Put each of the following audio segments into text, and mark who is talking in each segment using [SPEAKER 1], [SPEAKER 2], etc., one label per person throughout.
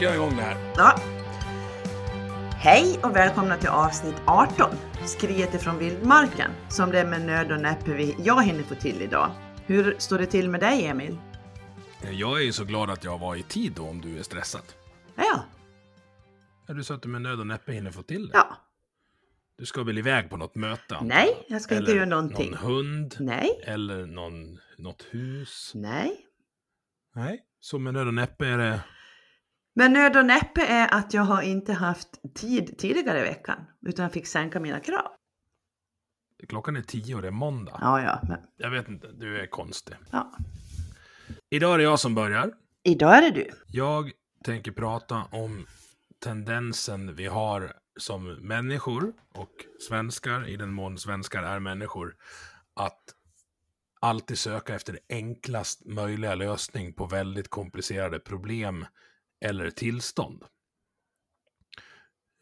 [SPEAKER 1] trycker jag igång det här.
[SPEAKER 2] Ja. Hej och välkomna till avsnitt 18, Skriet ifrån vildmarken, som det är med nöd och näppe vi, jag hinner få till idag. Hur står det till med dig Emil?
[SPEAKER 1] Jag är ju så glad att jag var i tid då om du är stressad.
[SPEAKER 2] Ja,
[SPEAKER 1] Är du så att du med nöd och näppe hinner få till det?
[SPEAKER 2] ja.
[SPEAKER 1] Du ska väl iväg på något möte?
[SPEAKER 2] Nej, jag ska inte
[SPEAKER 1] Eller
[SPEAKER 2] göra någonting.
[SPEAKER 1] någon hund?
[SPEAKER 2] Nej,
[SPEAKER 1] Eller någon, något hus?
[SPEAKER 2] nej.
[SPEAKER 1] Nej, så med nöd och näppe är det...
[SPEAKER 2] Men nöd och näppe är att jag har inte haft tid tidigare i veckan, utan jag fick sänka mina krav.
[SPEAKER 1] Klockan är tio och det är måndag.
[SPEAKER 2] Ja, ja, men
[SPEAKER 1] Jag vet inte, du är konstig.
[SPEAKER 2] ja.
[SPEAKER 1] Idag är det jag som börjar.
[SPEAKER 2] Idag är det du.
[SPEAKER 1] Jag tänker prata om tendensen vi har som människor och svenskar, i den mån svenskar är människor, att alltid söka efter enklast möjliga lösning på väldigt komplicerade problem eller tillstånd.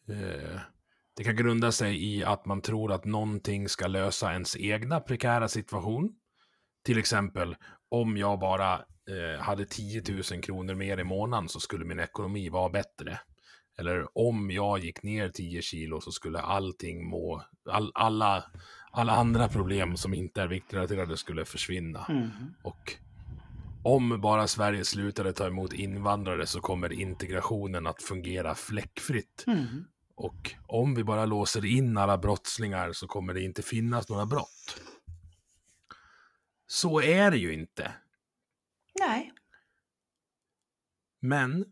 [SPEAKER 1] Eh, Det kan grunda sig i att man tror att någonting ska lösa ens egna prekära situation. Till exempel, om jag bara eh, hade 10 000 kronor mer i månaden så skulle min ekonomi vara bättre. Eller om jag gick ner 10 kilo så skulle allting må, all, alla, alla andra problem som inte är viktrelaterade skulle försvinna.
[SPEAKER 2] Mm.
[SPEAKER 1] Och om bara Sverige slutade ta emot invandrare så kommer integrationen att fungera fläckfritt.
[SPEAKER 2] Mm.
[SPEAKER 1] Och om vi bara låser in alla brottslingar så kommer det inte finnas några brott. Så är det ju inte.
[SPEAKER 2] Nej.
[SPEAKER 1] Men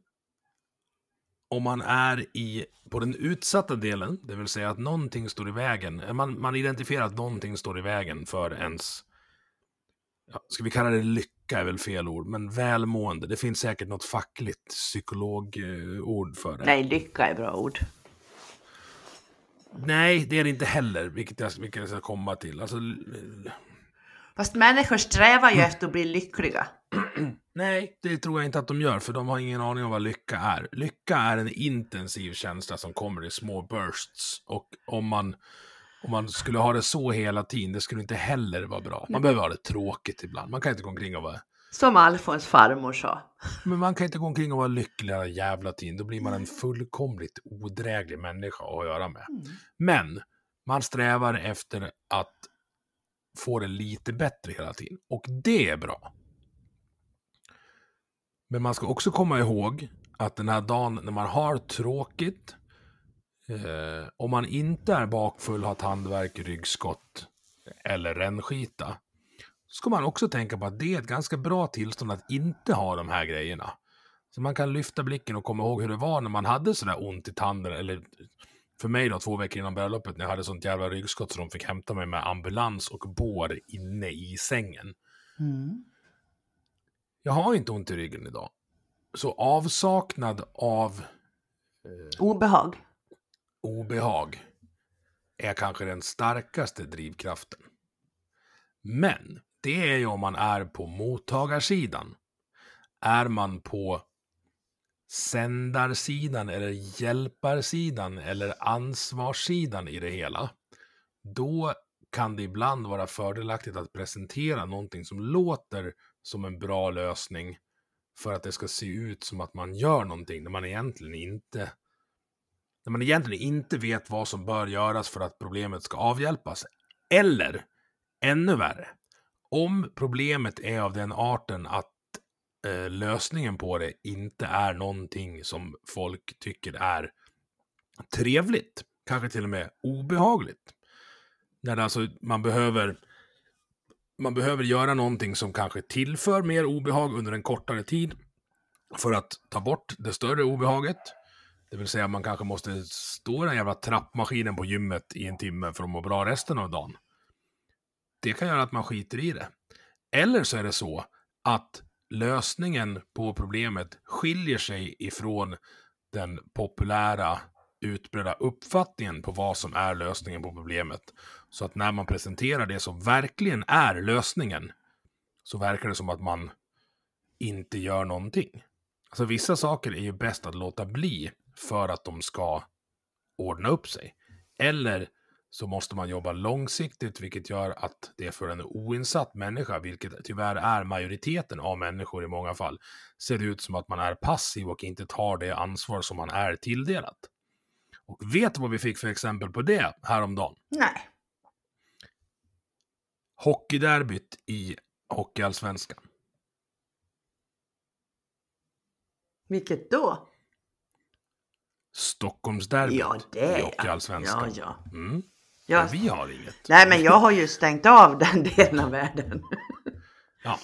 [SPEAKER 1] om man är i, på den utsatta delen, det vill säga att någonting står i vägen, man, man identifierar att någonting står i vägen för ens, ja, ska vi kalla det lycka är väl fel ord, men välmående. Det finns säkert något fackligt psykologord för det.
[SPEAKER 2] Nej, lycka är bra ord.
[SPEAKER 1] Nej, det är det inte heller, vilket jag, vilket jag ska komma till. Alltså,
[SPEAKER 2] Fast människor strävar ju efter att bli lyckliga.
[SPEAKER 1] nej, det tror jag inte att de gör, för de har ingen aning om vad lycka är. Lycka är en intensiv känsla som kommer i små bursts. Och om man, om man skulle ha det så hela tiden, det skulle inte heller vara bra. Man behöver ha det tråkigt ibland. Man kan inte gå omkring och vara...
[SPEAKER 2] Som Alfons farmor sa.
[SPEAKER 1] Men man kan inte gå omkring och vara lycklig hela jävla tiden. Då blir man en fullkomligt odräglig människa att göra med.
[SPEAKER 2] Mm.
[SPEAKER 1] Men man strävar efter att få det lite bättre hela tiden. Och det är bra. Men man ska också komma ihåg att den här dagen när man har tråkigt, eh, om man inte är bakfull, har tandvärk, ryggskott eller rännskita, så ska man också tänka på att det är ett ganska bra tillstånd att inte ha de här grejerna. Så man kan lyfta blicken och komma ihåg hur det var när man hade sådär ont i tanden, eller för mig då, två veckor innan bröllopet, när jag hade sånt jävla ryggskott så de fick hämta mig med ambulans och bår inne i sängen.
[SPEAKER 2] Mm.
[SPEAKER 1] Jag har inte ont i ryggen idag. Så avsaknad av
[SPEAKER 2] Obehag
[SPEAKER 1] obehag är kanske den starkaste drivkraften. Men det är ju om man är på mottagarsidan. Är man på sändarsidan eller hjälparsidan eller ansvarssidan i det hela, då kan det ibland vara fördelaktigt att presentera någonting som låter som en bra lösning för att det ska se ut som att man gör någonting när man egentligen inte när man egentligen inte vet vad som bör göras för att problemet ska avhjälpas. Eller, ännu värre, om problemet är av den arten att eh, lösningen på det inte är någonting som folk tycker är trevligt, kanske till och med obehagligt. När det alltså, man behöver man behöver göra någonting som kanske tillför mer obehag under en kortare tid för att ta bort det större obehaget. Det vill säga man kanske måste stå i den jävla trappmaskinen på gymmet i en timme för att må bra resten av dagen. Det kan göra att man skiter i det. Eller så är det så att lösningen på problemet skiljer sig ifrån den populära utbredda uppfattningen på vad som är lösningen på problemet. Så att när man presenterar det som verkligen är lösningen så verkar det som att man inte gör någonting. Alltså vissa saker är ju bäst att låta bli för att de ska ordna upp sig. Eller så måste man jobba långsiktigt, vilket gör att det för en oinsatt människa, vilket tyvärr är majoriteten av människor i många fall, ser ut som att man är passiv och inte tar det ansvar som man är tilldelat. Och vet du vad vi fick för exempel på det häromdagen?
[SPEAKER 2] Nej.
[SPEAKER 1] Hockeyderbyt i Hockeyallsvenskan.
[SPEAKER 2] Vilket då?
[SPEAKER 1] Stockholmsderbyt
[SPEAKER 2] Ja, det
[SPEAKER 1] i. Hockeyallsvenskan.
[SPEAKER 2] Ja, ja.
[SPEAKER 1] Mm.
[SPEAKER 2] ja.
[SPEAKER 1] Men vi har inget.
[SPEAKER 2] Nej, men jag har ju stängt av den delen av världen.
[SPEAKER 1] Ja.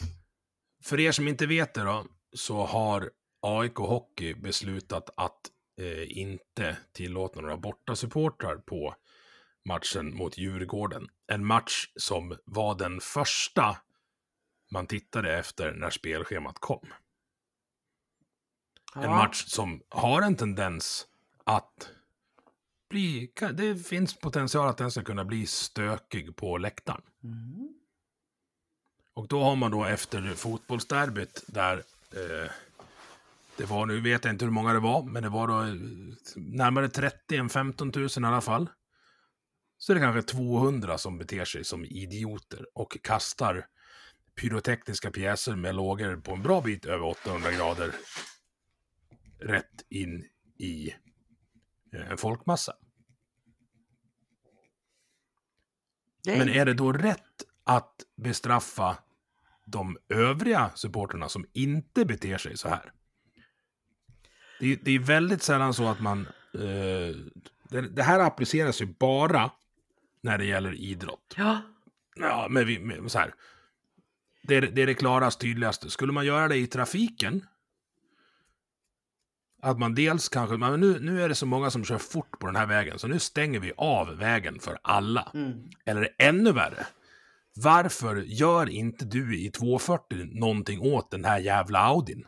[SPEAKER 1] För er som inte vet det då, så har AIK Hockey beslutat att eh, inte tillåta några bortasupportrar på matchen mot Djurgården. En match som var den första man tittade efter när spelschemat kom. En
[SPEAKER 2] Ja.
[SPEAKER 1] match som har en tendens att bli, det finns potential att den ska kunna bli stökig på läktaren.
[SPEAKER 2] Mm.
[SPEAKER 1] Och då har man då efter fotbollsderbyt där eh, det var, nu vet jag inte hur många det var, men det var då eh, närmare 30, en 15 000 i alla fall. Så är det kanske 200 som beter sig som idioter och kastar pyrotekniska pjäser med lågor på en bra bit över 800 grader rätt in i folkmassa.
[SPEAKER 2] Det är...
[SPEAKER 1] Men är det då rätt att bestraffa de övriga supporterna som inte beter sig så här? Det, är- det är väldigt sällan så att man... Eh, det, det här appliceras ju bara när det gäller idrott.
[SPEAKER 2] Ja.
[SPEAKER 1] Ja, men vi, men så här. Det är, det är det klarast, tydligaste. Skulle man göra det i trafiken, att man dels kanske, men nu, nu är det så många som kör fort på den här vägen, så nu stänger vi av vägen för alla.
[SPEAKER 2] Mm.
[SPEAKER 1] Eller ännu värre, varför gör inte du i 240 någonting åt den här jävla Audin?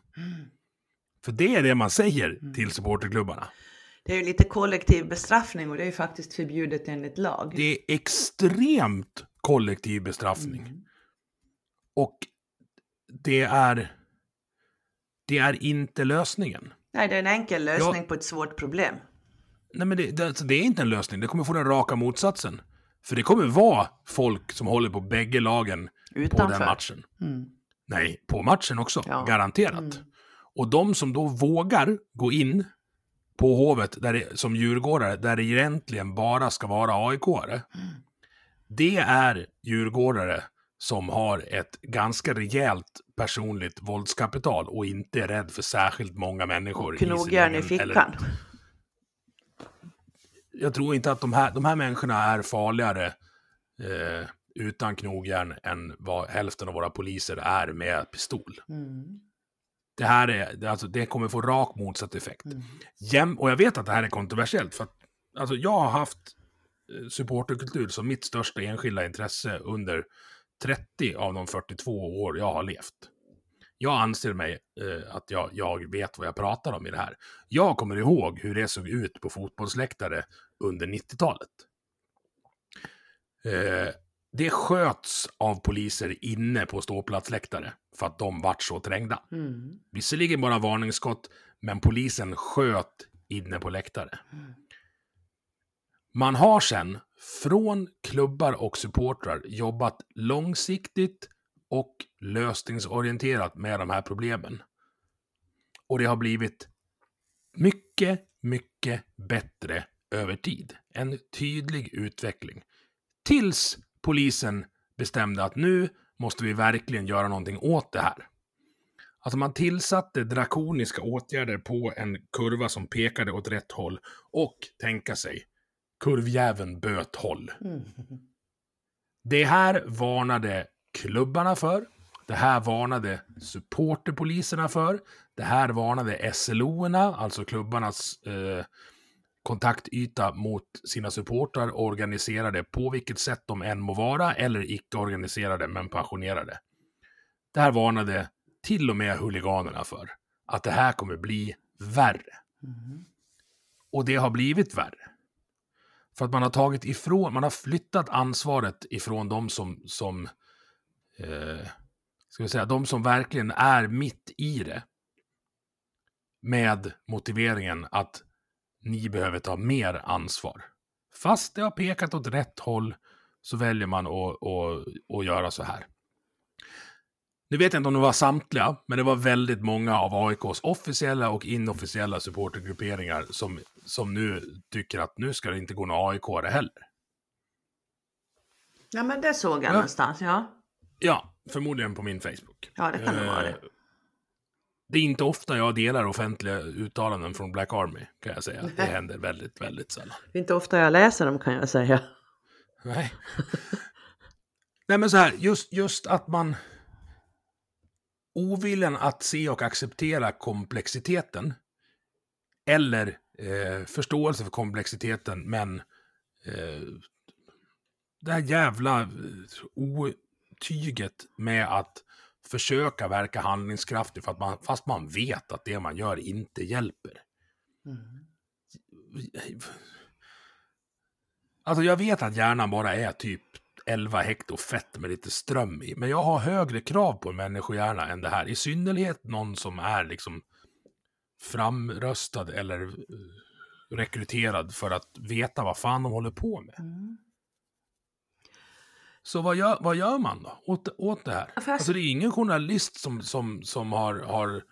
[SPEAKER 1] För det är det man säger till supporterklubbarna.
[SPEAKER 2] Det är ju lite kollektiv bestraffning och det är ju faktiskt förbjudet enligt lag.
[SPEAKER 1] Det är extremt kollektiv bestraffning.
[SPEAKER 2] Mm.
[SPEAKER 1] Och det är, det är inte lösningen.
[SPEAKER 2] Nej, det är en enkel lösning på ett svårt problem.
[SPEAKER 1] Nej, men det, det, alltså, det är inte en lösning. Det kommer få den raka motsatsen. För det kommer vara folk som håller på bägge lagen på
[SPEAKER 2] Utanför.
[SPEAKER 1] den matchen.
[SPEAKER 2] Mm.
[SPEAKER 1] Nej, på matchen också.
[SPEAKER 2] Ja.
[SPEAKER 1] Garanterat.
[SPEAKER 2] Mm.
[SPEAKER 1] Och de som då vågar gå in på Hovet där det, som djurgårdare, där det egentligen bara ska vara AIK-are.
[SPEAKER 2] Mm.
[SPEAKER 1] Det är djurgårdare som har ett ganska rejält personligt våldskapital och inte är rädd för särskilt många människor.
[SPEAKER 2] Knogjärn i fickan.
[SPEAKER 1] eller- jag tror inte att de här, de här människorna är farligare eh, utan knogjärn än vad hälften av våra poliser är med pistol.
[SPEAKER 2] Mm.
[SPEAKER 1] Det här är, alltså, det kommer få rak motsatt effekt.
[SPEAKER 2] Mm.
[SPEAKER 1] Jäm, och jag vet att det här är kontroversiellt, för att alltså, jag har haft eh, supporterkultur som mitt största enskilda intresse under 30 av de 42 år jag har levt. Jag anser mig eh, att jag, jag vet vad jag pratar om i det här. Jag kommer ihåg hur det såg ut på fotbollsläktare under 90-talet. Eh, det sköts av poliser inne på ståplatsläktare för att de vart så trängda.
[SPEAKER 2] Mm.
[SPEAKER 1] Visserligen bara varningsskott, men polisen sköt inne på läktare.
[SPEAKER 2] Mm.
[SPEAKER 1] Man har sen från klubbar och supportrar jobbat långsiktigt och lösningsorienterat med de här problemen. Och det har blivit mycket, mycket bättre över tid. En tydlig utveckling. Tills polisen bestämde att nu måste vi verkligen göra någonting åt det här. Alltså man tillsatte drakoniska åtgärder på en kurva som pekade åt rätt håll och tänka sig, kurvjäveln böt håll.
[SPEAKER 2] Mm.
[SPEAKER 1] Det här varnade klubbarna för. Det här varnade supporterpoliserna för. Det här varnade SLO-erna, alltså klubbarnas eh, kontaktyta mot sina supportrar organiserade på vilket sätt de än må vara, eller icke-organiserade men passionerade. Det här varnade till och med huliganerna för. Att det här kommer bli värre.
[SPEAKER 2] Mm.
[SPEAKER 1] Och det har blivit värre. För att man har tagit ifrån, man har flyttat ansvaret ifrån de som, som eh, ska vi säga, de som verkligen är mitt i det. Med motiveringen att ni behöver ta mer ansvar. Fast det har pekat åt rätt håll så väljer man att, att, att göra så här. Nu vet jag inte om det var samtliga, men det var väldigt många av AIKs officiella och inofficiella supportergrupperingar som, som nu tycker att nu ska det inte gå några AIK det heller.
[SPEAKER 2] Ja, men det såg jag
[SPEAKER 1] Ja.
[SPEAKER 2] någonstans, ja.
[SPEAKER 1] Ja, förmodligen på min Facebook.
[SPEAKER 2] Ja, det kan det vara.
[SPEAKER 1] Eh, Det är inte ofta jag delar offentliga uttalanden från Black Army, kan jag säga. Det
[SPEAKER 2] Nej.
[SPEAKER 1] händer väldigt, väldigt sällan.
[SPEAKER 2] Det är inte ofta jag läser dem kan jag säga.
[SPEAKER 1] Nej. Nej, men så här, just, just att man... Oviljan att se och acceptera komplexiteten, eller eh, förståelse för komplexiteten, men eh, det här jävla eh, otyget med att försöka verka handlingskraftig för att man, fast man vet att det man gör inte hjälper. Alltså jag vet att hjärnan bara är typ 11 hekto fett med lite ström i. Men jag har högre krav på en människohjärna än det här. I synnerhet någon som är liksom framröstad eller eh, rekryterad för att veta vad fan de håller på med.
[SPEAKER 2] Mm.
[SPEAKER 1] Så vad gör, vad gör man då åt, åt det här?
[SPEAKER 2] Fast-
[SPEAKER 1] Alltså det är ingen journalist som, som, som har, har,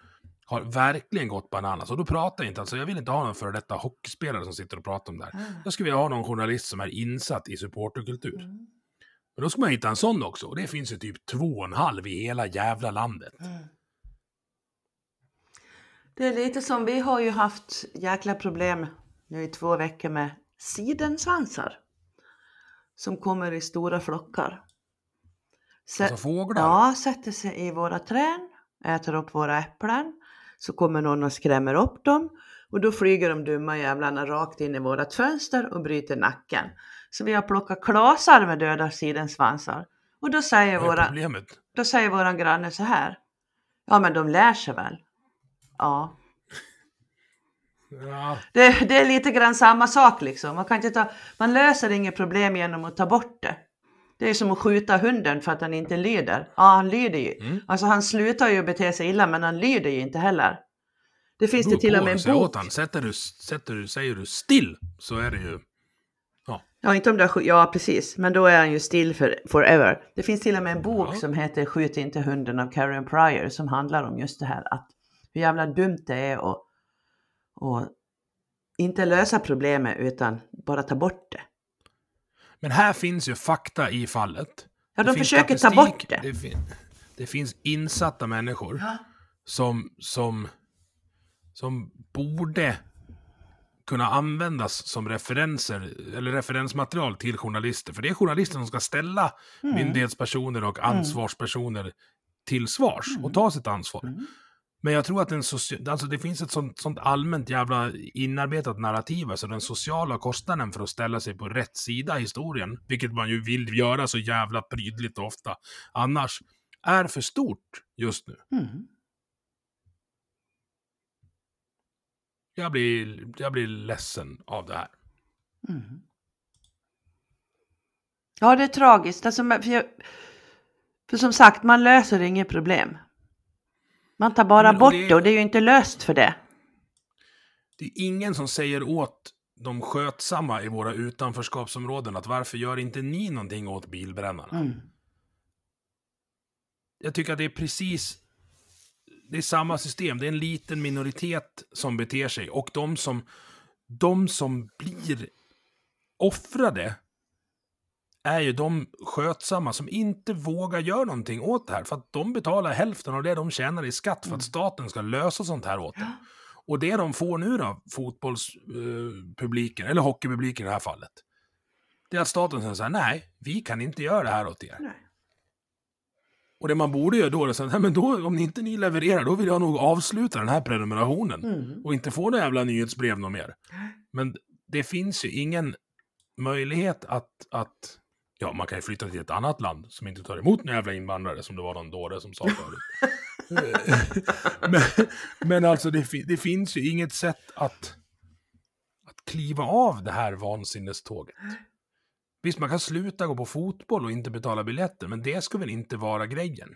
[SPEAKER 1] har verkligen gått bananas. Och då pratar jag inte, alltså jag vill inte ha någon före detta hockeyspelare som sitter och pratar om det här. Jag skulle vilja ha någon journalist som är insatt i supporterkultur.
[SPEAKER 2] Mm.
[SPEAKER 1] Men då ska man hitta en sån också. Och det finns ju typ två och en halv i hela jävla landet.
[SPEAKER 2] Det är lite som vi har ju haft jäkla problem nu i två veckor med sidensvansar. Som kommer i stora flockar. Sä-
[SPEAKER 1] Alltså fåglar.
[SPEAKER 2] Ja, sätter sig i våra träd, äter upp våra äpplen. Så kommer någon och skrämmer upp dem. Och då flyger de dumma jävlarna rakt in i vårat fönster och bryter nacken. Så vi har plockat klasar med döda sidensvansar. Och då säger, våra,
[SPEAKER 1] problemet?
[SPEAKER 2] då säger våran granne så här. Ja men de lär sig väl. Ja,
[SPEAKER 1] Ja,
[SPEAKER 2] det, det är lite grann samma sak liksom. Man, kan inte ta, man löser inget problem genom att ta bort det. Det är som att skjuta hunden för att han inte lyder. Ja, han lyder ju.
[SPEAKER 1] Mm.
[SPEAKER 2] Alltså han slutar ju bete sig illa men han lyder ju inte heller. Det finns det till och med en bok.
[SPEAKER 1] Sätter du, sätter du, säger du still så är det ju...
[SPEAKER 2] Ja, inte om det sk- ja, precis. Men då är han ju still för, forever. Det finns till och med en bok
[SPEAKER 1] Ja.
[SPEAKER 2] som heter Skjut inte hunden av Karen Pryor som handlar om just det här att hur jävla dumt det är att, att inte lösa problemet utan bara ta bort det.
[SPEAKER 1] Men här finns ju fakta i fallet.
[SPEAKER 2] Ja, de försöker ta bort det.
[SPEAKER 1] Det, fin- det finns insatta människor som, som, som borde kunna användas som referenser eller referensmaterial till journalister. För det är journalister som ska ställa
[SPEAKER 2] Mm.
[SPEAKER 1] myndighetspersoner och ansvarspersoner till svars
[SPEAKER 2] Mm.
[SPEAKER 1] och ta sitt ansvar. Men jag tror att den alltså det finns ett sånt, sånt allmänt jävla inarbetat narrativ, alltså den sociala kostnaden för att ställa sig på rätt sida i historien, vilket man ju vill göra så jävla prydligt och ofta annars, är för stort just nu.
[SPEAKER 2] Mm.
[SPEAKER 1] Jag blir, jag blir ledsen av det här.
[SPEAKER 2] Mm. Ja, det är tragiskt. Alltså, för, jag, för som sagt, man löser inget problem. Man tar bara
[SPEAKER 1] Men,
[SPEAKER 2] bort
[SPEAKER 1] det-
[SPEAKER 2] det och det är ju inte löst för det.
[SPEAKER 1] Det är ingen som säger åt de skötsamma i våra utanförskapsområden att varför gör inte ni någonting åt bilbrännarna?
[SPEAKER 2] Mm.
[SPEAKER 1] jag tycker att det är precis det är samma system. Det är en liten minoritet som beter sig och de som, de som blir offrade är ju de skötsamma som inte vågar göra någonting åt det här. För att de betalar hälften av det de tjänar i skatt för att staten ska lösa sånt här åt dem. Och det de får nu då, fotbollspubliken, eller hockeypubliken i det här fallet, det är att staten säger så här, nej, vi kan inte göra det här åt er.
[SPEAKER 2] Nej.
[SPEAKER 1] Och det man borde göra då är att säga, nej men då, om ni inte ni levererar, då vill jag nog avsluta den här prenumerationen.
[SPEAKER 2] Mm.
[SPEAKER 1] Och inte få några jävla nyhetsbrev något mer. Men det finns ju ingen möjlighet att, att, ja man kan ju flytta till ett annat land som inte tar emot några jävla invandrare som det var någon dåre som sa förut. men, men alltså det, det finns ju inget sätt att, att kliva av det här vansinneståget. Visst, man kan sluta gå på fotboll och inte betala biljetter, men det ska väl inte vara grejen?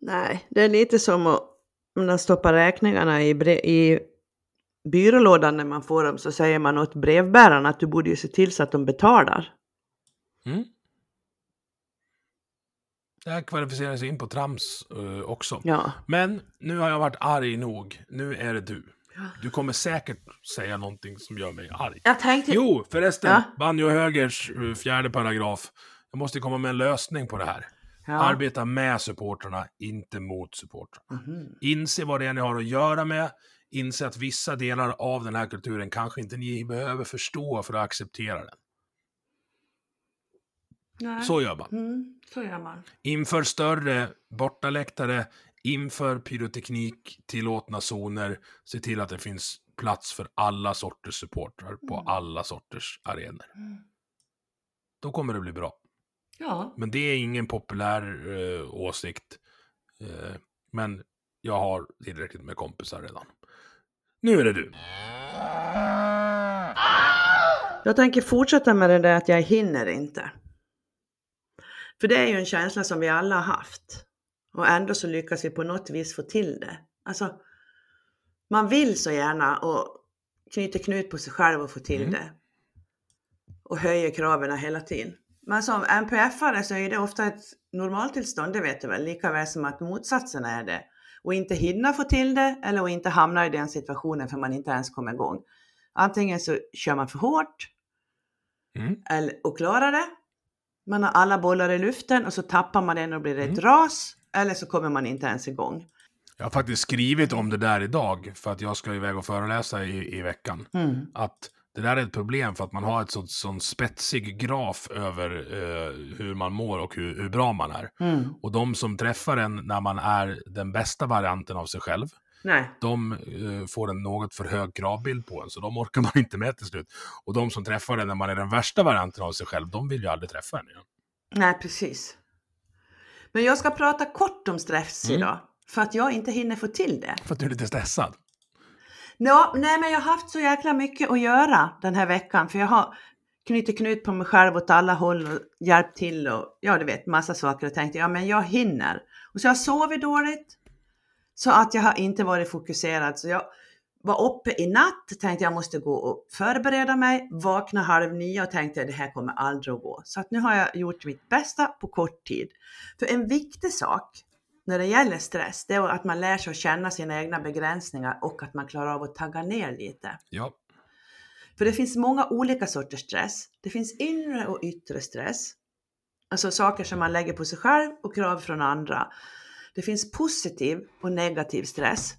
[SPEAKER 2] Nej, det är lite som att när man stoppar räkningarna i, i byrålådan när man får dem så säger man åt brevbäraren att du borde ju se till så att de betalar.
[SPEAKER 1] Mm. Det här kvalificerar sig in på trams eh, också.
[SPEAKER 2] Ja.
[SPEAKER 1] Men nu har jag varit arg nog. Nu är det du. Du kommer säkert säga någonting som gör mig arg.
[SPEAKER 2] Jag tänkte...
[SPEAKER 1] Jo, förresten.
[SPEAKER 2] Ja.
[SPEAKER 1] Banjo Högers eh, fjärde paragraf. Jag måste komma med en lösning på det här.
[SPEAKER 2] Ja.
[SPEAKER 1] Arbeta med supportrarna, inte mot supportrarna.
[SPEAKER 2] Mhm.
[SPEAKER 1] Inse vad det är ni har att göra med. Inse att vissa delar av den här kulturen kanske inte ni behöver förstå för att acceptera den.
[SPEAKER 2] Nej.
[SPEAKER 1] Så gör man.
[SPEAKER 2] Mm, så gör man.
[SPEAKER 1] Inför större bortaläktare, inför pyroteknik, tillåtna zoner, se till att det finns plats för alla sorters supportrar på
[SPEAKER 2] Mm.
[SPEAKER 1] alla sorters arenor.
[SPEAKER 2] Mm.
[SPEAKER 1] Då kommer det bli bra.
[SPEAKER 2] Ja.
[SPEAKER 1] Men det är ingen populär eh, åsikt. Eh, men jag har tillräckligt med kompisar redan. Nu är det du.
[SPEAKER 2] Jag tänker fortsätta med det där att jag hinner inte. För det är ju en känsla som vi alla har haft. Och ändå så lyckas vi på något vis få till det. Alltså, man vill så gärna och knyter knut på sig själv och få till
[SPEAKER 1] Mm.
[SPEAKER 2] det. Och höjer kraven hela tiden. Men som NPF-are så är det ofta ett normaltillstånd, det vet du väl, lika väl som att motsatsen är det. Och inte hinna få till det eller att inte hamna i den situationen för man inte ens kommer igång. Antingen så kör man för hårt
[SPEAKER 1] Mm.
[SPEAKER 2] eller, och klarar det. Man har alla bollar i luften och så tappar man den och blir ett
[SPEAKER 1] Mm.
[SPEAKER 2] ras. Eller så kommer man inte ens igång.
[SPEAKER 1] Jag har faktiskt skrivit om det där idag för att jag ska iväg och föreläsa i, i veckan.
[SPEAKER 2] Mm.
[SPEAKER 1] Att det där är ett problem för att man har ett sånt, sån spetsig graf över eh, hur man mår och hur, hur bra man är.
[SPEAKER 2] Mm.
[SPEAKER 1] Och de som träffar en när man är den bästa varianten av sig själv,
[SPEAKER 2] Nej,
[SPEAKER 1] de eh, får en något för hög kravbild på en, så de orkar man inte med till slut. Och de som träffar en när man är den värsta varianten av sig själv, de vill ju aldrig träffa en igen.
[SPEAKER 2] nej precis. Men jag ska prata kort om stress
[SPEAKER 1] Mm.
[SPEAKER 2] idag. För att jag inte hinner få till det.
[SPEAKER 1] För att du är lite stressad.
[SPEAKER 2] Ja, nej men jag har haft så jäkla mycket att göra den här veckan. För jag har knutit knut på mig själv åt alla håll och hjälpt till och ja, du vet massa saker och tänkte ja men jag hinner. Och så har jag sovit dåligt. Så att jag har inte varit fokuserad. Så jag var uppe i natt, tänkte jag måste gå och förbereda mig. Vakna halv nio och tänkte det här kommer aldrig att gå. Så att nu har jag gjort mitt bästa på kort tid. För en viktig sak när det gäller stress, det är att man lär sig att känna sina egna begränsningar och att man klarar av att tagga ner lite.
[SPEAKER 1] Ja.
[SPEAKER 2] För det finns många olika sorters stress. Det finns inre och yttre stress. Alltså saker som man lägger på sig själv och krav från andra. Det finns positiv och negativ stress.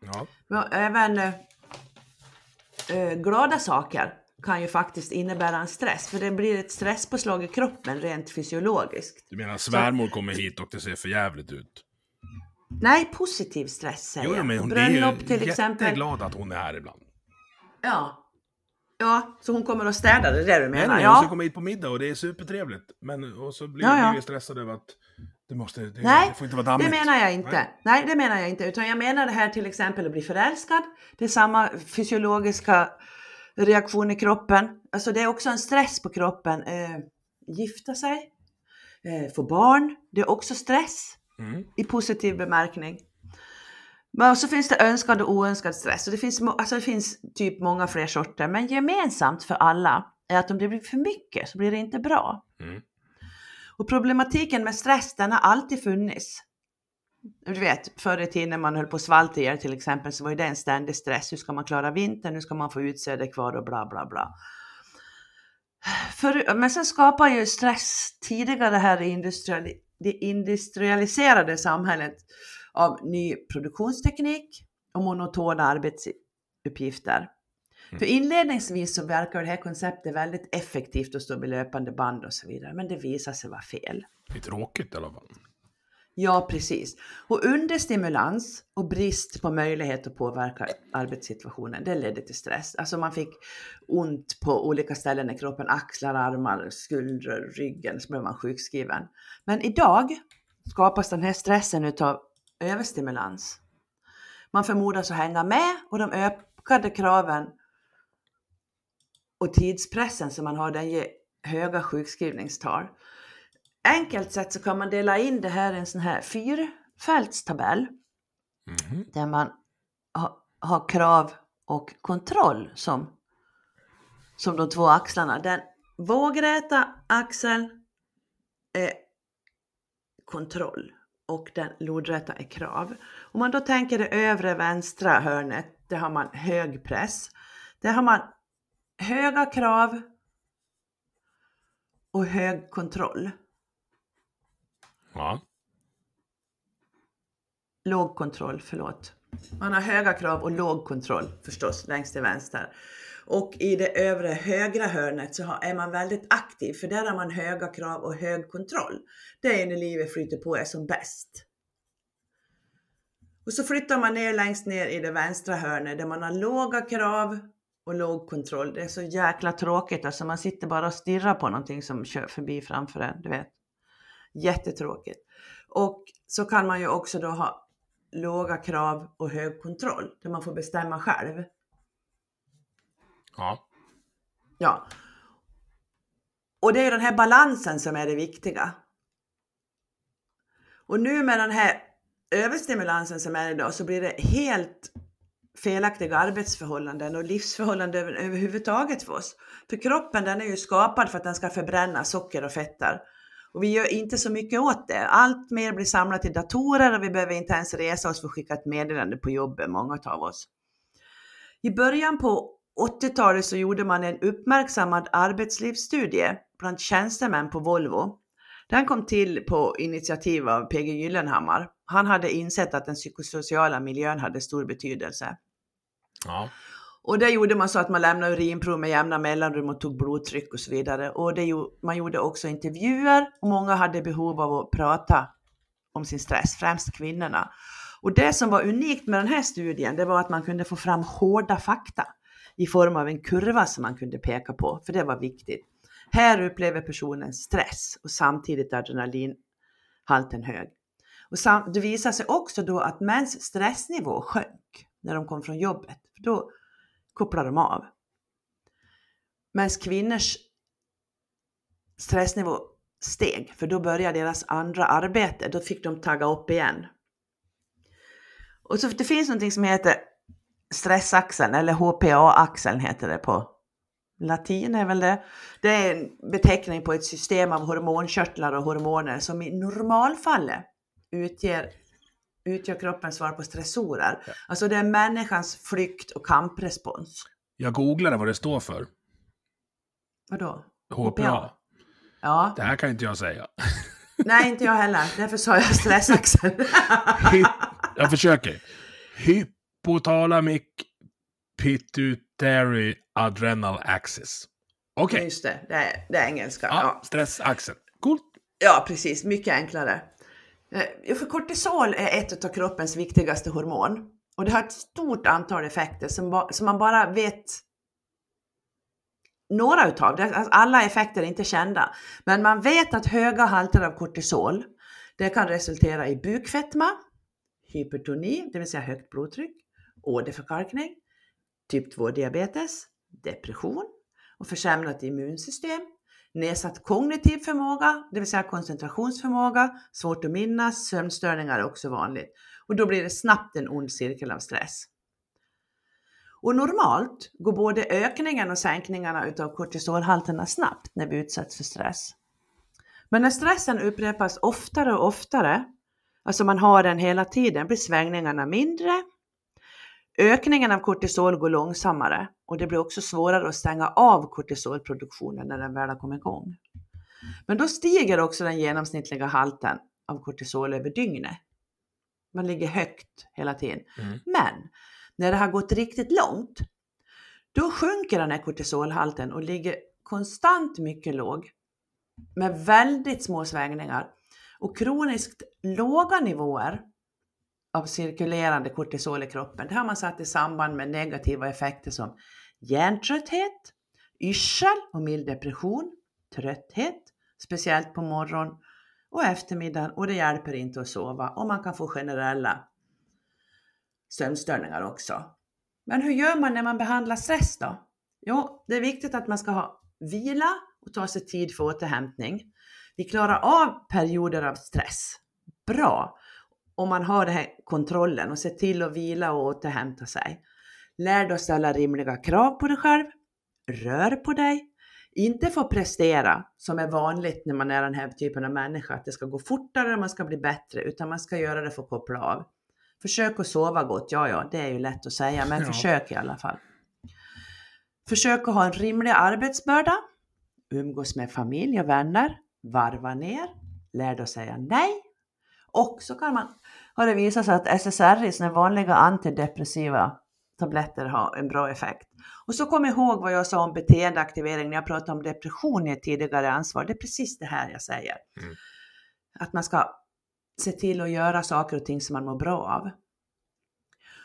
[SPEAKER 1] ja.
[SPEAKER 2] Även eh, eh, glada saker kan ju faktiskt innebära en stress. För det blir ett stresspåslag i kroppen rent fysiologiskt.
[SPEAKER 1] Du menar svärmor kommer hit och det ser för jävligt ut?
[SPEAKER 2] Nej, positiv stress säger
[SPEAKER 1] Jo,
[SPEAKER 2] jag.
[SPEAKER 1] men hon är
[SPEAKER 2] Bröllop
[SPEAKER 1] ju
[SPEAKER 2] till exempel.
[SPEAKER 1] jätteglad att hon är här ibland.
[SPEAKER 2] Ja. Ja, så hon kommer att städa, det är det du
[SPEAKER 1] Nej,
[SPEAKER 2] menar?
[SPEAKER 1] nej, hon ska komma hit på middag och det är supertrevligt. Men och så blir
[SPEAKER 2] Ja, ja.
[SPEAKER 1] vi stressade över att det måste, det,
[SPEAKER 2] Nej,
[SPEAKER 1] det får inte vara
[SPEAKER 2] Det
[SPEAKER 1] dammigt.
[SPEAKER 2] menar jag inte.
[SPEAKER 1] Nej.
[SPEAKER 2] Nej. det menar jag inte. Utan jag menar det här till exempel att bli förälskad. Det är samma fysiologiska reaktion i kroppen. Alltså det är också en stress på kroppen. Eh, gifta sig, eh, få barn. Det är också stress
[SPEAKER 1] Mm.
[SPEAKER 2] i positiv bemärkning. Men så finns det önskad och oönskad stress. Och det, finns, alltså det finns typ många fler sorter. Men gemensamt för alla är att om det blir för mycket så blir det inte bra.
[SPEAKER 1] Mm.
[SPEAKER 2] Och problematiken med stress, den har alltid funnits. Du vet, förr i tiden när man höll på att svalta ihjäl till exempel så var ju det en ständig stress. Hur ska man klara vintern? Hur ska man få utsäde kvar och bla bla bla. För, men sen skapar ju stress tidigare här i industriali, det industrialiserade samhället av ny produktionsteknik och monotona arbetsuppgifter. För inledningsvis så verkar det här konceptet väldigt effektivt att stå vid löpande band och så vidare, men det visar sig vara fel.
[SPEAKER 1] Det är tråkigt i alla fall.
[SPEAKER 2] Ja, precis. Och understimulans och brist på möjlighet att påverka arbetssituationen, det ledde till stress. Alltså man fick ont på olika ställen i kroppen, axlar, armar, skuldror, ryggen, så blev man sjukskriven. Men idag skapas den här stressen utav överstimulans. Man förmodas att hänga med och de ökade kraven och tidspressen som man har, den ger höga sjukskrivningstal. Enkelt sett så kan man dela in det här i en sån här fyrfältstabell
[SPEAKER 1] Mhm.
[SPEAKER 2] där man ha- har krav och kontroll som, som de två axlarna. Den vågräta axeln är kontroll och den lodräta är krav. Om man då tänker det övre vänstra hörnet, där har man hög press. Där har man höga krav och hög kontroll.
[SPEAKER 1] Ja.
[SPEAKER 2] Låg kontroll, förlåt. Man har höga krav och låg kontroll förstås längst till vänster. Och i det övre högra hörnet så är man väldigt aktiv för där har man höga krav och hög kontroll. Det är när livet flyter på är som bäst. Och så flyttar man ner längst ner i det vänstra hörnet där man har låga krav och låg kontroll. Det är så jäkla tråkigt, alltså man sitter bara och stirrar på någonting som kör förbi framför en, du vet. Jättetråkigt. Och så kan man ju också då ha låga krav och hög kontroll, där man får bestämma själv.
[SPEAKER 1] Ja.
[SPEAKER 2] Ja. Och det är den här balansen som är det viktiga. Och nu med den här överstimulansen som är idag så blir det helt felaktiga arbetsförhållanden och livsförhållanden överhuvudtaget för oss. För kroppen den är ju skapad för att den ska förbränna socker och fetter. Och vi gör inte så mycket åt det. Allt mer blir samlat i datorer och vi behöver inte ens resa oss för att skicka ett meddelande på jobbet, många av oss. I början på 80-talet så gjorde man en uppmärksammad arbetslivsstudie bland tjänstemän på Volvo. Den kom till på initiativ av PG Gyllenhammar. Han hade insett att den psykosociala miljön hade stor betydelse.
[SPEAKER 1] Ja.
[SPEAKER 2] Och det gjorde man så att man lämnade urinprov med jämna mellanrum och tog blodtryck och så vidare. Och det, man gjorde också intervjuer och många hade behov av att prata om sin stress, främst kvinnorna. Och det som var unikt med den här studien, det var att man kunde få fram hårda fakta i form av en kurva som man kunde peka på, för det var viktigt. Här upplever personen stress och samtidigt adrenalinhalten hög. Och sam, det visade sig också då att mäns stressnivå sjönk när de kom från jobbet. För då kopplade de av. Medan kvinnors stressnivå steg, för då började deras andra arbete. Då fick de tagga upp igen. Och så det finns någonting som heter stressaxeln, eller HPA-axeln heter det på latin är väl det. Det är en beteckning på ett system av hormonkörtlar och hormoner som i normalfallet utger, utgör kroppens svar på stressorer. Ja. Alltså det är människans flykt och kamprespons.
[SPEAKER 1] Jag googlade vad det står för.
[SPEAKER 2] Vadå?
[SPEAKER 1] HPA.
[SPEAKER 2] Ja.
[SPEAKER 1] Det här kan inte jag säga.
[SPEAKER 2] Nej, inte jag heller. Därför sa jag stressaxeln.
[SPEAKER 1] jag försöker. Hypothalamic pituitary adrenal axis. Okej. Okay.
[SPEAKER 2] Just det, det är, det är engelska.
[SPEAKER 1] Ja, ja. stressaxeln. Coolt.
[SPEAKER 2] Ja, precis. Mycket enklare. Eh, för kortisol är ett av kroppens viktigaste hormon. Och det har ett stort antal effekter som, som man bara vet några utav. Alla effekter är inte kända. Men man vet att höga halter av kortisol, det kan resultera i bukfetma, hypertoni, det vill säga högt blodtryck, åderförkalkning, typ 2 diabetes, depression och försämrat immunsystem, nedsatt kognitiv förmåga, det vill säga koncentrationsförmåga, svårt att minnas, sömnstörningar är också vanligt. Och då blir det snabbt en ond cirkel av stress. Och normalt går både ökningen och sänkningarna utav kortisolhalterna snabbt när vi utsätts för stress. Men när stressen upprepas oftare och oftare, alltså man har den hela tiden, blir svängningarna mindre Ökningen av kortisol går långsammare och det blir också svårare att stänga av kortisolproduktionen när den väl har kommit igång. Men då stiger också den genomsnittliga halten av kortisol över dygnet. Man ligger högt hela tiden. Mm. Men när det har gått riktigt långt, då sjunker den här kortisolhalten och ligger konstant mycket låg med väldigt små svängningar. Och kroniskt låga nivåer av cirkulerande kortisol i kroppen. Det har man satt i samband med negativa effekter som hjärntrötthet, yrsel och mild depression, trötthet, speciellt på morgon och eftermiddagen och det hjälper inte att sova och man kan få generella sömnstörningar också. Men hur gör man när man behandlar stress då? Jo, det är viktigt att man ska ha vila och ta sig tid för återhämtning. Vi klarar av perioder av stress bra om man har den här kontrollen och ser till att vila och återhämta sig. Lär dig att ställa rimliga krav på dig själv. Rör på dig. Inte få prestera, som är vanligt när man är den här typen av människa, att det ska gå fortare och man ska bli bättre, utan man ska göra det för att koppla av. Försök att sova gott, ja ja, det är ju lätt att säga, men
[SPEAKER 1] Ja.
[SPEAKER 2] försök i alla fall. Försök att ha en rimlig arbetsbörda. Umgås med familj och vänner. Varva ner. Lär dig att säga nej. Och så kan man, har det visat sig att SSRI, såna vanliga antidepressiva tabletter, har en bra effekt. Och så kom ihåg vad jag sa om beteendeaktivering när jag pratade om depression i ett tidigare ansvar. Det är precis det här jag säger.
[SPEAKER 1] Mm.
[SPEAKER 2] Att man ska se till att göra saker och ting som man mår bra av.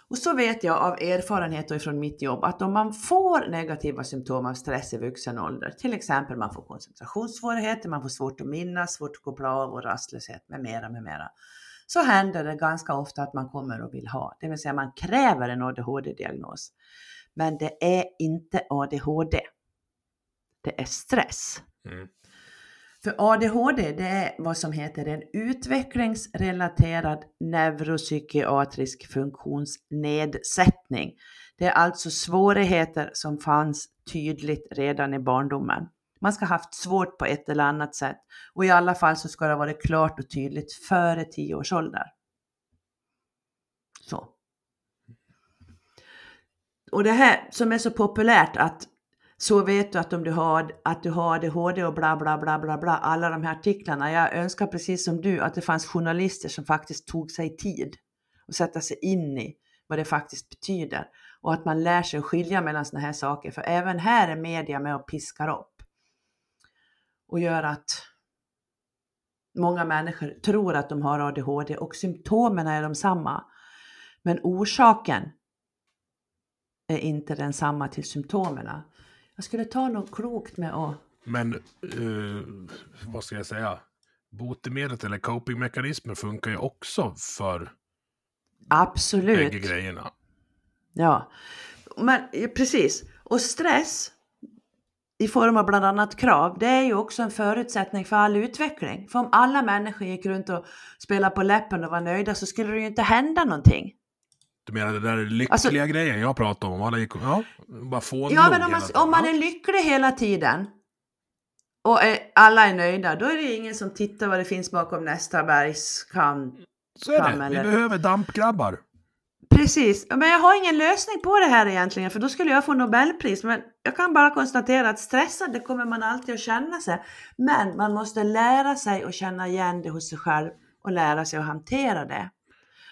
[SPEAKER 2] Och så vet jag av erfarenhet och mitt jobb att om man får negativa symptom av stress i vuxen ålder, till exempel man får koncentrationssvårigheter, man får svårt att minnas, svårt att koppla av och rastlöshet med mera, med mera, så händer det ganska ofta att man kommer och vill ha, det vill säga man kräver en ADHD-diagnos. Men det är inte ADHD. Det är stress.
[SPEAKER 1] Mm.
[SPEAKER 2] För ADHD det är vad som heter en utvecklingsrelaterad neuropsykiatrisk funktionsnedsättning. Det är alltså svårigheter som fanns tydligt redan i barndomen. Man ska ha haft svårt på ett eller annat sätt och i alla fall så ska det ha varit klart och tydligt före 10 års ålder. Så. Och det här som är så populärt att så vet du att om du har, att du har ADHD och bla bla bla bla bla, alla de här artiklarna. Jag önskar precis som du att det fanns journalister som faktiskt tog sig tid och sätta sig in i vad det faktiskt betyder och att man lär sig skilja mellan sådana här saker. För även här är media med och piskar upp och gör att många människor tror att de har ADHD och symptomen är de samma. Men orsaken är inte densamma till symptomen. Jag skulle ta något klokt med att...
[SPEAKER 1] Men, eh, vad ska jag säga? Botemedlet eller copingmekanismer funkar ju också för bägge
[SPEAKER 2] Absolut.
[SPEAKER 1] grejerna.
[SPEAKER 2] Ja, men precis. Och stress i form av bland annat krav, det är ju också en förutsättning för all utveckling. För om alla människor gick runt och spelade på läppen och var nöjda så skulle det ju inte hända någonting.
[SPEAKER 1] Du menar det där lyckliga
[SPEAKER 2] Alltså-
[SPEAKER 1] grejen jag pratade om? Alla gick, ja, bara få
[SPEAKER 2] Ja, men om man, om man är lycklig hela tiden och är, alla är nöjda, då är det ingen som tittar vad det finns bakom nästa bergskant.
[SPEAKER 1] Så är det.
[SPEAKER 2] fram,
[SPEAKER 1] Vi
[SPEAKER 2] eller?
[SPEAKER 1] behöver dampgrabbar.
[SPEAKER 2] Precis, men jag har ingen lösning på det här egentligen, för då skulle jag få Nobelpris. Men jag kan bara konstatera att stressad, det kommer man alltid att känna sig. Men man måste lära sig att känna igen det hos sig själv och lära sig att hantera det.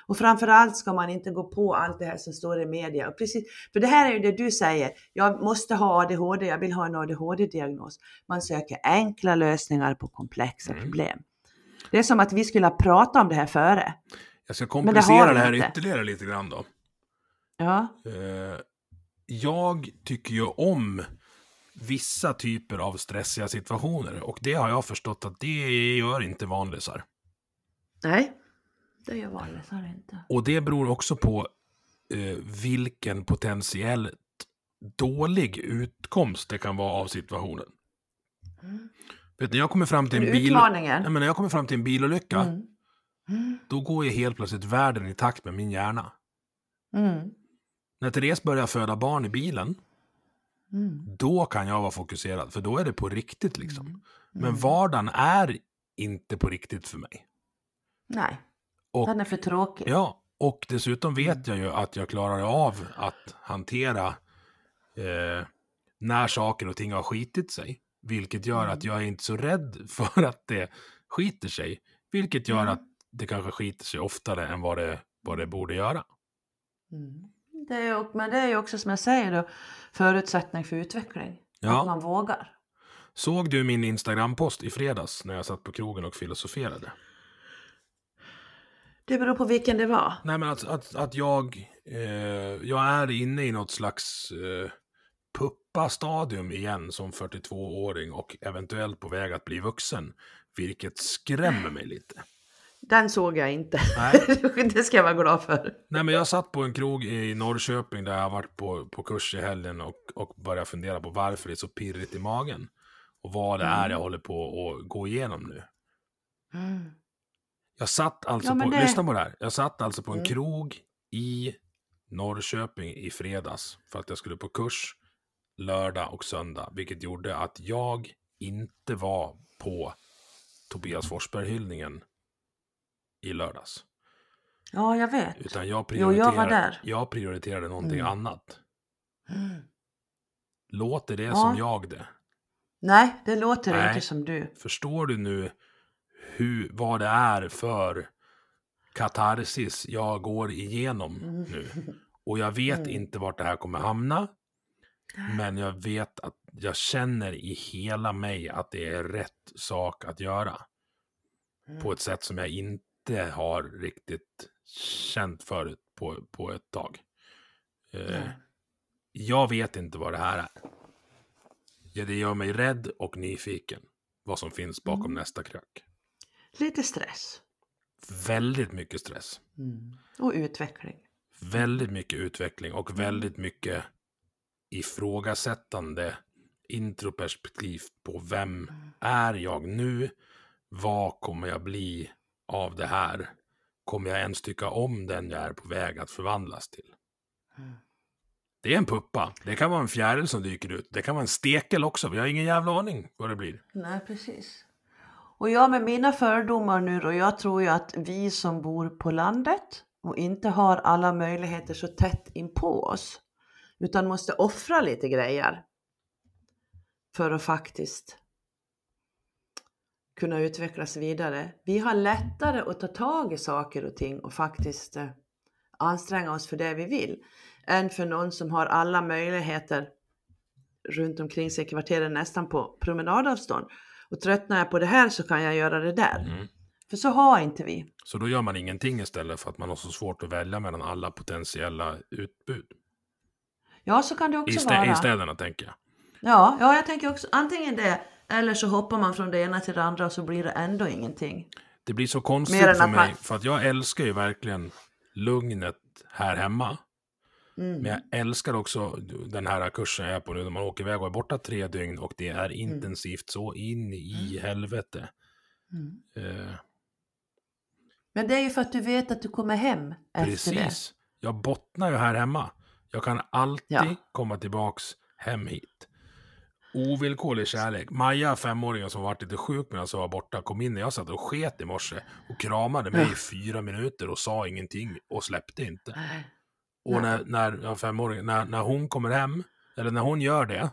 [SPEAKER 2] Och framförallt ska man inte gå på allt det här som står i media. Och precis, för det här är ju det du säger, jag måste ha ADHD, jag vill ha en ADHD-diagnos. Man söker enkla lösningar på komplexa
[SPEAKER 1] Mm.
[SPEAKER 2] problem. Det är som att vi skulle ha pratat om det här före.
[SPEAKER 1] Jag ska
[SPEAKER 2] det
[SPEAKER 1] komplicera
[SPEAKER 2] vi
[SPEAKER 1] det, här
[SPEAKER 2] inte.
[SPEAKER 1] ytterligare lite grann då.
[SPEAKER 2] Ja,
[SPEAKER 1] Eh, jag tycker ju om vissa typer av stressiga situationer och det har jag förstått att det gör inte vanlisar.
[SPEAKER 2] nej, det gör vanlisar inte.
[SPEAKER 1] Och det beror också på eh, vilken potentiellt dålig utkomst det kan vara av situationen.
[SPEAKER 2] Mm.
[SPEAKER 1] Vet ni, jag kommer fram till en bil...
[SPEAKER 2] Utmaningen.
[SPEAKER 1] Nej, men när jag kommer fram till en bilolycka,
[SPEAKER 2] Mm. Mm.
[SPEAKER 1] då går ju helt plötsligt världen i takt med min hjärna.
[SPEAKER 2] Mm.
[SPEAKER 1] När Therese börjar föda barn i bilen,
[SPEAKER 2] Mm.
[SPEAKER 1] då kan jag vara fokuserad, för då är det på riktigt liksom.
[SPEAKER 2] Mm.
[SPEAKER 1] Men vardagen är inte på riktigt för mig.
[SPEAKER 2] Nej,
[SPEAKER 1] Och,
[SPEAKER 2] den är för tråkig.
[SPEAKER 1] ja, och dessutom vet jag ju att jag klarar av att hantera eh, när saker och ting har skitit sig. Vilket gör
[SPEAKER 2] Mm.
[SPEAKER 1] att jag är inte så rädd för att det skiter sig. Vilket gör
[SPEAKER 2] Mm.
[SPEAKER 1] att det kanske skiter sig oftare än vad det, vad det borde göra.
[SPEAKER 2] Mm. Det är, men det är ju också som jag säger då, förutsättning för utveckling.
[SPEAKER 1] Ja.
[SPEAKER 2] Att man vågar.
[SPEAKER 1] Såg du min Instagram-post i fredags när jag satt på krogen och filosoferade?
[SPEAKER 2] Det beror på vilken det var.
[SPEAKER 1] Nej, men att, att, att jag, eh, jag är inne i något slags eh, puppa-stadium igen som 42-åring och eventuellt på väg att bli vuxen. Vilket skrämmer mig lite.
[SPEAKER 2] Den såg jag inte.
[SPEAKER 1] Nej.
[SPEAKER 2] det ska jag vara glad för.
[SPEAKER 1] Nej, men jag satt på en krog i Norrköping där jag varit på, på kurs i helgen och, och började fundera på varför det är så pirrigt i magen. Och vad det är
[SPEAKER 2] Mm.
[SPEAKER 1] jag håller på att gå igenom nu.
[SPEAKER 2] Mm.
[SPEAKER 1] Jag satt alltså
[SPEAKER 2] Ja,
[SPEAKER 1] på,
[SPEAKER 2] det-
[SPEAKER 1] lyssna på det här. Jag satt alltså på en
[SPEAKER 2] Mm.
[SPEAKER 1] krog i Norrköping i fredags för att jag skulle på kurs lördag och söndag, vilket gjorde att jag inte var på Tobias Forsberg-hyllningen i lördags.
[SPEAKER 2] Ja, jag vet.
[SPEAKER 1] Utan jag
[SPEAKER 2] Jo,
[SPEAKER 1] prioriterade,
[SPEAKER 2] jag var där.
[SPEAKER 1] jag prioriterade någonting
[SPEAKER 2] Mm.
[SPEAKER 1] annat.
[SPEAKER 2] Mm.
[SPEAKER 1] Låter det
[SPEAKER 2] Ja.
[SPEAKER 1] som jag det?
[SPEAKER 2] Nej, det låter
[SPEAKER 1] Nej.
[SPEAKER 2] inte som du.
[SPEAKER 1] Förstår du nu hur, vad det är för katarsis jag går igenom nu? Och jag vet
[SPEAKER 2] Mm.
[SPEAKER 1] inte vart det här kommer hamna. Men jag vet att jag känner i hela mig att det är rätt sak att göra.
[SPEAKER 2] Mm.
[SPEAKER 1] På ett sätt som jag inte har riktigt känt förut på, på ett tag. Eh, jag vet inte vad det här är. Ja, det gör mig rädd och nyfiken. Vad som finns bakom
[SPEAKER 2] Mm.
[SPEAKER 1] nästa krök.
[SPEAKER 2] Lite stress.
[SPEAKER 1] Väldigt mycket stress.
[SPEAKER 2] Och utveckling.
[SPEAKER 1] Väldigt mycket utveckling
[SPEAKER 2] Mm.
[SPEAKER 1] och väldigt mycket ifrågasättande introperspektiv på vem
[SPEAKER 2] Mm.
[SPEAKER 1] är jag nu? Vad kommer jag bli av det här? Kommer jag ens tycka om den jag är på väg att förvandlas till?
[SPEAKER 2] Mm.
[SPEAKER 1] Det är en puppa. Det kan vara en fjäril som dyker ut. Det kan vara en stekel också. Vi har ingen jävla aning vad det blir.
[SPEAKER 2] Nej, precis. Och jag med mina fördomar nu då, jag tror ju att vi som bor på landet och inte har alla möjligheter så tätt in på oss, utan måste offra lite grejer för att faktiskt kunna utvecklas vidare. Vi har lättare att ta tag i saker och ting och faktiskt eh, anstränga oss för det vi vill, än för någon som har alla möjligheter runt omkring sig i kvarteren nästan på promenadavstånd. Och tröttnar jag på det här så kan jag göra det där.
[SPEAKER 1] Mm.
[SPEAKER 2] För så har inte vi.
[SPEAKER 1] Så då gör man ingenting istället för att man har så svårt att välja mellan alla potentiella utbud.
[SPEAKER 2] Ja, så kan det
[SPEAKER 1] I,
[SPEAKER 2] också
[SPEAKER 1] stä-
[SPEAKER 2] vara.
[SPEAKER 1] I städerna tänker jag.
[SPEAKER 2] Ja, ja, jag tänker också antingen det eller så hoppar man från det ena till det andra och så blir det ändå ingenting.
[SPEAKER 1] Det blir så konstigt för mig.
[SPEAKER 2] man-
[SPEAKER 1] För att jag älskar ju verkligen lugnet här hemma.
[SPEAKER 2] Mm.
[SPEAKER 1] Men jag älskar också den här kursen jag är på nu. När man åker iväg och är borta tre dygn och det är intensivt så in i helvete.
[SPEAKER 2] Mm.
[SPEAKER 1] Eh,
[SPEAKER 2] Men det är ju för att du vet att du kommer hem efter det.
[SPEAKER 1] precis. Jag bottnar ju här hemma. Jag kan alltid
[SPEAKER 2] Ja.
[SPEAKER 1] komma tillbaks hem hit. Ovillkorlig kärlek. Maja, femåringen som varit lite sjuk medan jag var borta, kom in när jag satt och sket i morse och kramade mig i fyra minuter och sa ingenting och släppte inte.
[SPEAKER 2] Nej.
[SPEAKER 1] Och när, när, ja, femåringen, när, när hon kommer hem, eller när hon gör det,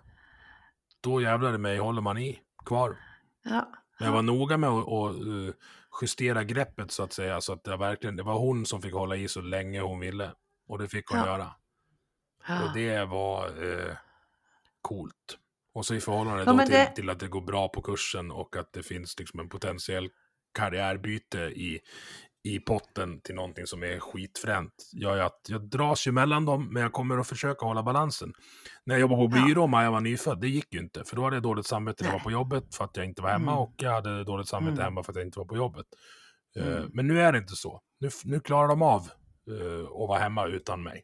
[SPEAKER 1] då jävlar i mig håller man i kvar.
[SPEAKER 2] Ja.
[SPEAKER 1] Men jag var noga med att, att eh, justera greppet så att säga, så att det, verkligen, det var hon som fick hålla i så länge hon ville. Och det fick hon
[SPEAKER 2] Ja.
[SPEAKER 1] göra.
[SPEAKER 2] Ja.
[SPEAKER 1] Och det var eh, coolt. Och så i förhållande
[SPEAKER 2] Ja,
[SPEAKER 1] till,
[SPEAKER 2] det-
[SPEAKER 1] till att det går bra på kursen och att det finns liksom en potentiell karriärbyte i, i potten till någonting som är skitfränt. Gör ju att jag dras ju mellan dem, men jag kommer att försöka hålla balansen. När jag jobbade på byrå och Maja var nyfödd, det gick ju inte. För då hade jag dåligt samvete när jag var på jobbet för att jag inte var hemma
[SPEAKER 2] Mm.
[SPEAKER 1] och jag hade dåligt samvete
[SPEAKER 2] Mm.
[SPEAKER 1] hemma för att jag inte var på jobbet. Eh,
[SPEAKER 2] Mm.
[SPEAKER 1] Men nu är det inte så. Nu, nu klarar de av eh, att vara hemma utan mig.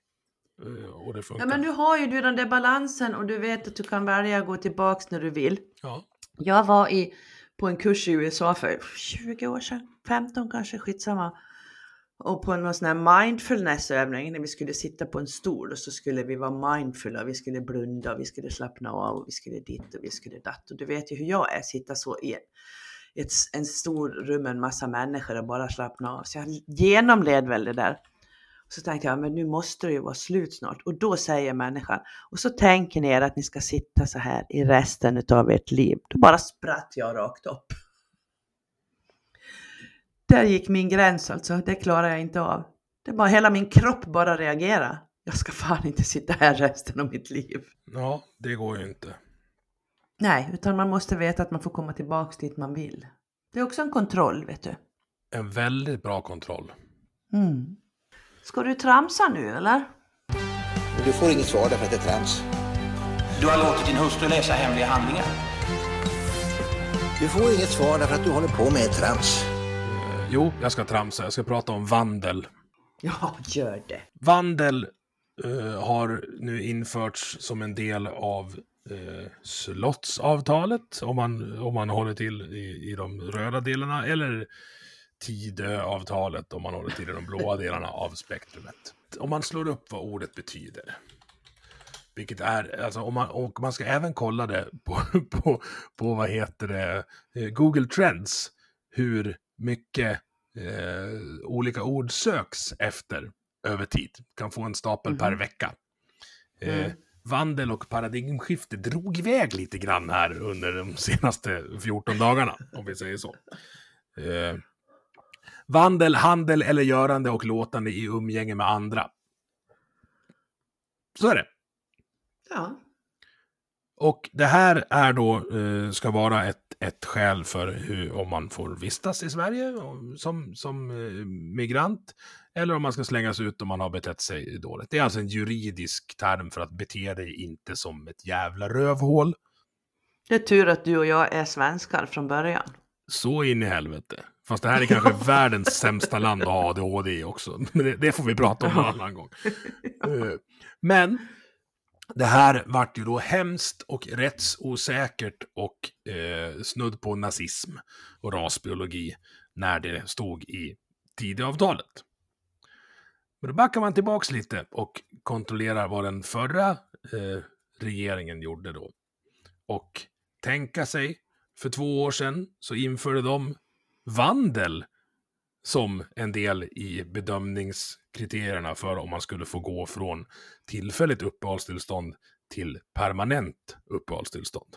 [SPEAKER 1] Och det funkar.
[SPEAKER 2] ja, men nu har ju du den där balansen och du vet att du kan välja att gå tillbaks när du vill.
[SPEAKER 1] Ja.
[SPEAKER 2] Jag var i, på en kurs i USA för 20 år sedan, 15 kanske, skitsamma. Och på någon sån här mindfulnessövning när vi skulle sitta på en stol och så skulle vi vara mindfulla, vi skulle blunda, vi skulle slappna av och vi skulle dit och vi skulle datt. Och du vet ju hur jag är, sitta så i ett, en stor rum med en massa människor och bara slappna av. Så jag genomled väl det där. Så tänkte jag, men nu måste det ju vara slut snart. Och då säger människan, och så tänker ni er att ni ska sitta så här i resten av ert liv. Då bara spratt jag rakt upp. Där gick min gräns alltså, det klarar jag inte av. Det är bara hela min kropp bara reagera. Jag ska fan inte sitta här resten av mitt liv.
[SPEAKER 1] ja, det går ju inte.
[SPEAKER 2] Nej, utan man måste veta att man får komma tillbaks dit man vill. Det är också en kontroll, vet du.
[SPEAKER 1] En väldigt bra kontroll.
[SPEAKER 2] Mm. Ska du tramsa nu eller?
[SPEAKER 3] Du får inget svar därför att det är trams.
[SPEAKER 4] Du har låtit din hustru läsa hemliga handlingar.
[SPEAKER 3] Du får inget svar därför att du håller på med trams.
[SPEAKER 1] Jo, jag ska tramsa. Jag ska prata om vandel.
[SPEAKER 2] Ja, gör det.
[SPEAKER 1] Vandel eh, har nu införts som en del av eh, slottsavtalet, om man, om man håller till i, i de röda delarna, eller Tidöavtalet om man håller till i de blåa delarna av spektrumet. Om man slår upp vad ordet betyder. Vilket är, alltså om man, och man ska även kolla det på, på, på vad heter det, eh, Google Trends, hur mycket eh, olika ord söks efter över tid. Kan få en stapel per
[SPEAKER 2] Mhm.
[SPEAKER 1] vecka. Eh,
[SPEAKER 2] Mm.
[SPEAKER 1] Vandel och paradigmskifte drog iväg lite grann här under de senaste 14 dagarna, om vi säger så. Eh, vandel, handel eller görande och låtande i umgänge med andra. Så är det.
[SPEAKER 2] Ja.
[SPEAKER 1] Och det här är då, eh, ska vara ett, ett skäl för hur, om man får vistas i Sverige som, som eh, migrant, eller om man ska slängas ut om man har betett sig dåligt. Det är alltså en juridisk term för att bete dig inte som ett jävla rövhål.
[SPEAKER 2] Det är tur att du och jag är svenskar från början.
[SPEAKER 1] Så in i helvete. Fast det här är kanske världens sämsta land att ha ADHD i också. Men det, det får vi prata om någon annan gång. Eh, Men det här vart ju då hemskt och rättsosäkert och eh, snudd på nazism och rasbiologi när det stod i Tidöavtalet. Men då backar man tillbaks lite och kontrollerar vad den förra eh, regeringen gjorde då. Och tänka sig, för två år sedan så införde de vandel som en del i bedömningskriterierna för om man skulle få gå från tillfälligt uppehållstillstånd till permanent uppehållstillstånd.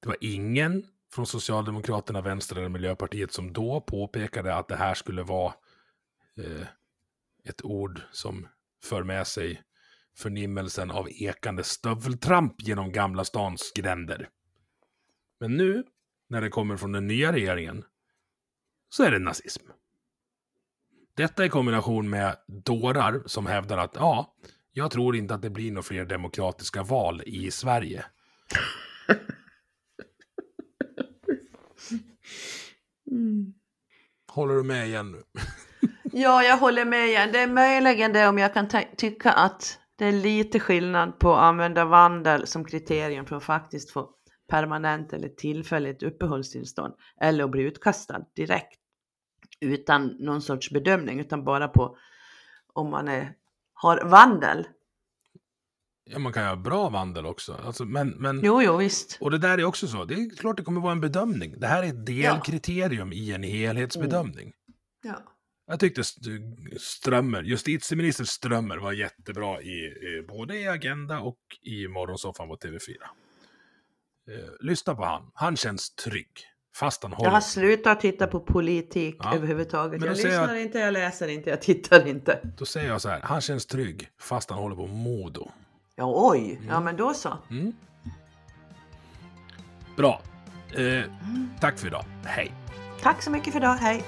[SPEAKER 1] Det var ingen från Socialdemokraterna, Vänster eller Miljöpartiet som då påpekade att det här skulle vara eh, ett ord som för med sig förnimmelsen av ekande stöveltramp genom Gamla stans gränder. Men nu, när det kommer från den nya regeringen, så är det nazism. Detta i kombination med dårar som hävdar att ja, jag tror inte att det blir några fler demokratiska val i Sverige. Håller du med igen nu?
[SPEAKER 2] Ja, jag håller med igen. Det är möjligen det om jag kan ty- tycka att det är lite skillnad på att använda vandel som kriterium för att faktiskt få permanent eller tillfälligt uppehållstillstånd eller att bli utkastad direkt utan någon sorts bedömning utan bara på om man är, har vandel.
[SPEAKER 1] Ja, man kan ju ha bra vandel också. Alltså, men, men,
[SPEAKER 2] Jo, jo, visst.
[SPEAKER 1] och det där är också så. Det är klart det kommer vara en bedömning. Det här är ett delkriterium i en helhetsbedömning.
[SPEAKER 2] Ja.
[SPEAKER 1] Jag tyckte St- Strömmer, justitieminister Strömmer var jättebra i, i både i Agenda och i Morgonsoffan på TV4. Eh, lyssna på han. Han känns trygg. Fast han
[SPEAKER 2] Jag
[SPEAKER 1] håller...
[SPEAKER 2] har slutat titta på politik
[SPEAKER 1] Ja.
[SPEAKER 2] överhuvudtaget.
[SPEAKER 1] Men
[SPEAKER 2] Jag lyssnar
[SPEAKER 1] jag-
[SPEAKER 2] inte, jag läser inte, jag tittar inte.
[SPEAKER 1] Då säger jag så här. Han känns trygg fast han håller på Modo.
[SPEAKER 2] Ja, oj, ja men då så.
[SPEAKER 1] Mm. Bra. Eh, tack för idag. Hej.
[SPEAKER 2] Tack så mycket för idag, hej!